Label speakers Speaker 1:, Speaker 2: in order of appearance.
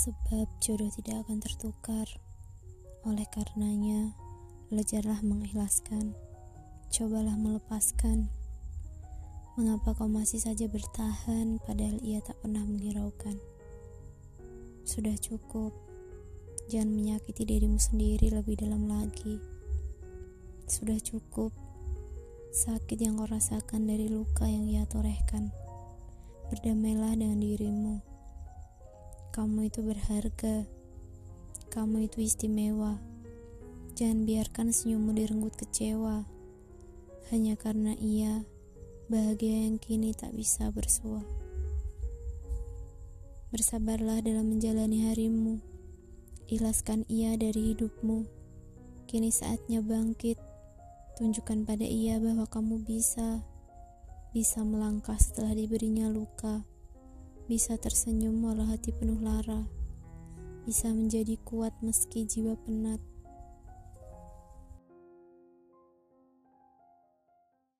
Speaker 1: sebab jodoh tidak akan tertukar. Oleh karenanya, belajarlah mengikhlaskan, cobalah melepaskan. Mengapa kau masih saja bertahan padahal ia tak pernah menghiraukan? Sudah cukup, jangan menyakiti dirimu sendiri lebih dalam lagi. Sudah cukup, sakit yang kau rasakan dari luka yang ia torehkan. Berdamailah dengan dirimu. Kamu itu berharga. Kamu itu istimewa. Jangan biarkan senyummu direnggut kecewa. Hanya karena ia bahagia yang kini tak bisa bersua. Bersabarlah dalam menjalani harimu. Ikhlaskan ia dari hidupmu. Kini saatnya bangkit. Tunjukkan pada ia bahwa kamu bisa bisa melangkah setelah diberinya luka, bisa tersenyum walau hati penuh lara, bisa menjadi kuat meski jiwa penat.